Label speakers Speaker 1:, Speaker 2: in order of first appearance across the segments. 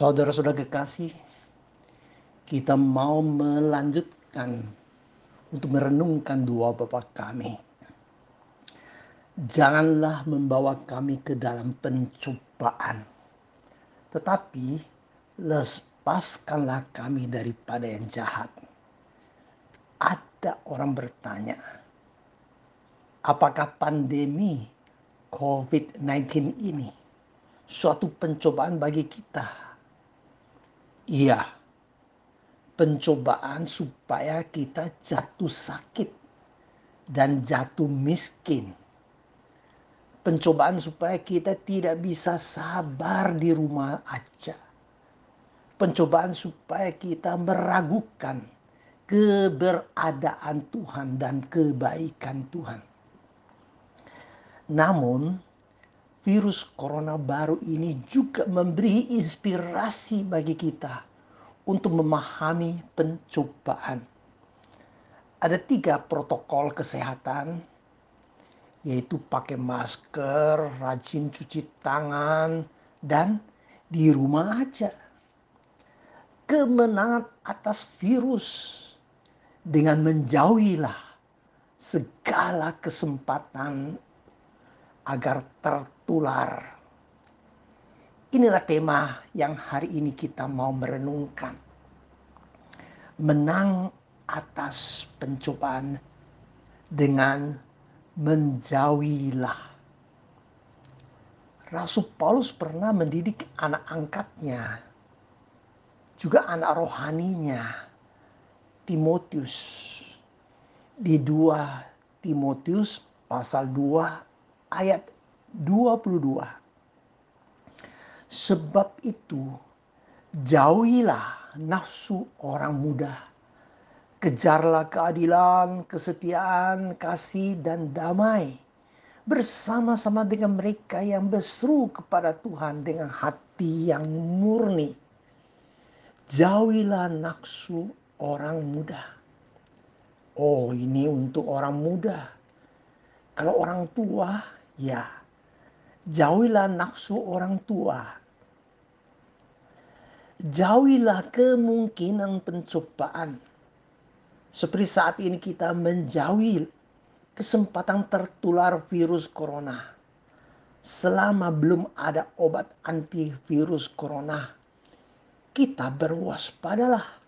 Speaker 1: Saudara-saudara kekasih, kita mau melanjutkan untuk merenungkan dua Bapak kami. Janganlah membawa kami ke dalam pencobaan, tetapi lepaskanlah kami daripada yang jahat. Ada orang bertanya, apakah pandemi COVID-19 ini suatu pencobaan bagi kita? Iya, pencobaan supaya kita jatuh sakit dan jatuh miskin. Pencobaan supaya kita tidak bisa sabar di rumah aja. Pencobaan supaya kita meragukan keberadaan Tuhan dan kebaikan Tuhan. Namun, virus corona baru ini juga memberi inspirasi bagi kita untuk memahami pencobaan. Ada tiga protokol kesehatan, yaitu pakai masker, rajin cuci tangan, dan di rumah aja. Kemenangan atas virus dengan menjauhilah segala kesempatan agar tertular. Inilah tema yang hari ini kita mau merenungkan. Menang atas pencobaan dengan menjauhilah. Rasul Paulus pernah mendidik anak angkatnya, juga anak rohaninya, Timotius. Di 2 Timotius pasal 2 ayat 22. Sebab itu jauhilah nafsu orang muda. Kejarlah keadilan, kesetiaan, kasih, dan damai. Bersama-sama dengan mereka yang berseru kepada Tuhan dengan hati yang murni. Jauhilah nafsu orang muda. Oh ini untuk orang muda. Kalau orang tua Ya, jauhilah nafsu orang tua. Jauhilah kemungkinan pencobaan. Seperti saat ini kita menjauhi kesempatan tertular virus corona. Selama belum ada obat antivirus corona, kita berwaspadalah.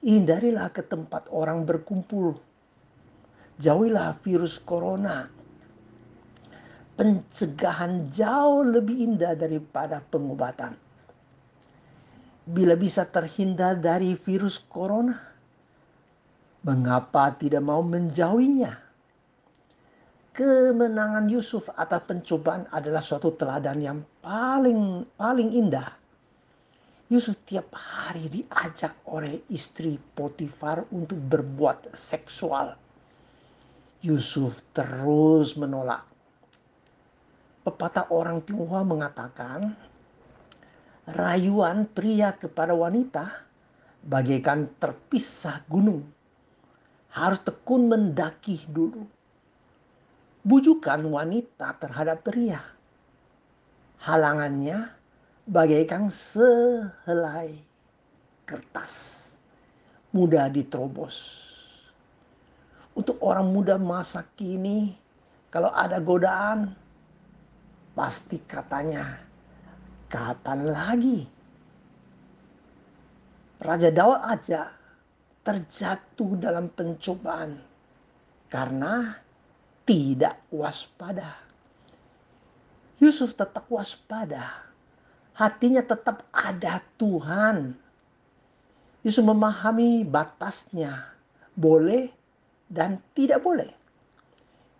Speaker 1: Hindarilah ke tempat orang berkumpul. Jauhilah virus corona pencegahan jauh lebih indah daripada pengobatan. Bila bisa terhindar dari virus corona, mengapa tidak mau menjauhinya? Kemenangan Yusuf atas pencobaan adalah suatu teladan yang paling paling indah. Yusuf tiap hari diajak oleh istri Potifar untuk berbuat seksual. Yusuf terus menolak Pepatah orang Tionghoa mengatakan, rayuan pria kepada wanita bagaikan terpisah gunung. Harus tekun mendaki dulu. Bujukan wanita terhadap pria. Halangannya bagaikan sehelai kertas. Mudah diterobos. Untuk orang muda masa kini, kalau ada godaan, Pasti katanya, kapan lagi? Raja Daud aja terjatuh dalam pencobaan karena tidak waspada. Yusuf tetap waspada. Hatinya tetap ada Tuhan. Yusuf memahami batasnya. Boleh dan tidak boleh.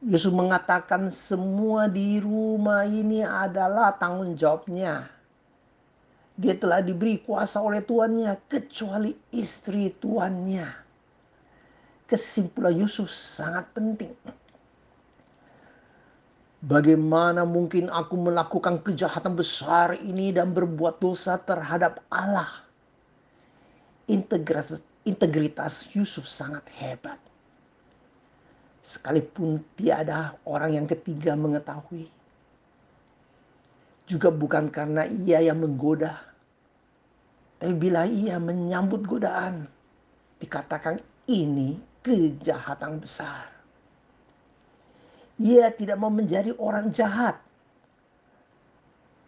Speaker 1: Yesus mengatakan semua di rumah ini adalah tanggung jawabnya. Dia telah diberi kuasa oleh tuannya kecuali istri tuannya. Kesimpulan Yusuf sangat penting. Bagaimana mungkin aku melakukan kejahatan besar ini dan berbuat dosa terhadap Allah? Integritas, integritas Yusuf sangat hebat sekalipun tiada orang yang ketiga mengetahui. Juga bukan karena ia yang menggoda, Tapi bila ia menyambut godaan, dikatakan ini kejahatan besar. Ia tidak mau menjadi orang jahat.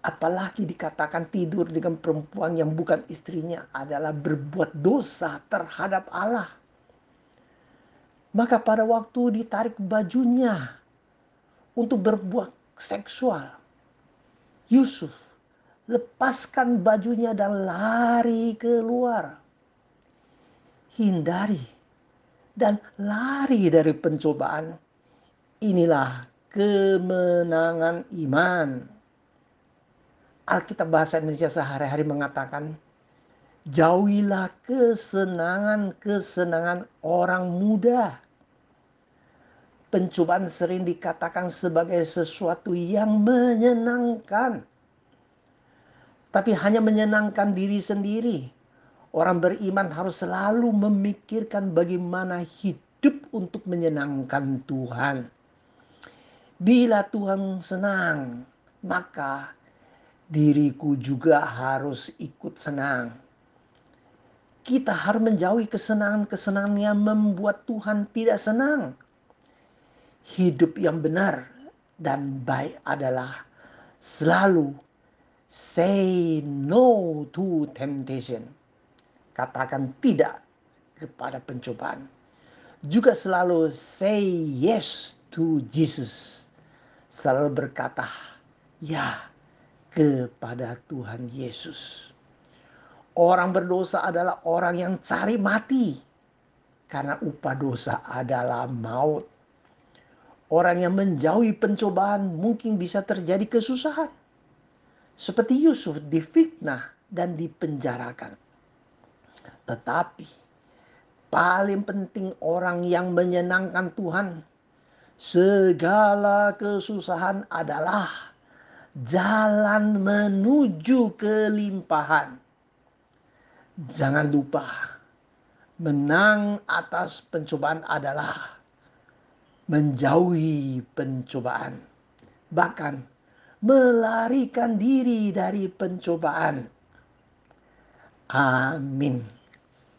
Speaker 1: Apalagi dikatakan tidur dengan perempuan yang bukan istrinya adalah berbuat dosa terhadap Allah. Maka pada waktu ditarik bajunya untuk berbuat seksual, Yusuf lepaskan bajunya dan lari keluar. Hindari dan lari dari pencobaan Inilah kemenangan iman. Alkitab bahasa Indonesia sehari-hari mengatakan, jauhilah kesenangan-kesenangan orang muda. Pencobaan sering dikatakan sebagai sesuatu yang menyenangkan. Tapi hanya menyenangkan diri sendiri. Orang beriman harus selalu memikirkan bagaimana hidup untuk menyenangkan Tuhan. Bila Tuhan senang, maka diriku juga harus ikut senang. Kita harus menjauhi kesenangan-kesenangan yang membuat Tuhan tidak senang. Hidup yang benar dan baik adalah selalu say no to temptation. Katakan tidak kepada pencobaan. Juga selalu say yes to Jesus selalu berkata ya kepada Tuhan Yesus. Orang berdosa adalah orang yang cari mati karena upah dosa adalah maut. Orang yang menjauhi pencobaan mungkin bisa terjadi kesusahan. Seperti Yusuf difitnah dan dipenjarakan. Tetapi paling penting orang yang menyenangkan Tuhan Segala kesusahan adalah jalan menuju kelimpahan. Jangan lupa, menang atas pencobaan adalah menjauhi pencobaan, bahkan melarikan diri dari pencobaan. Amin.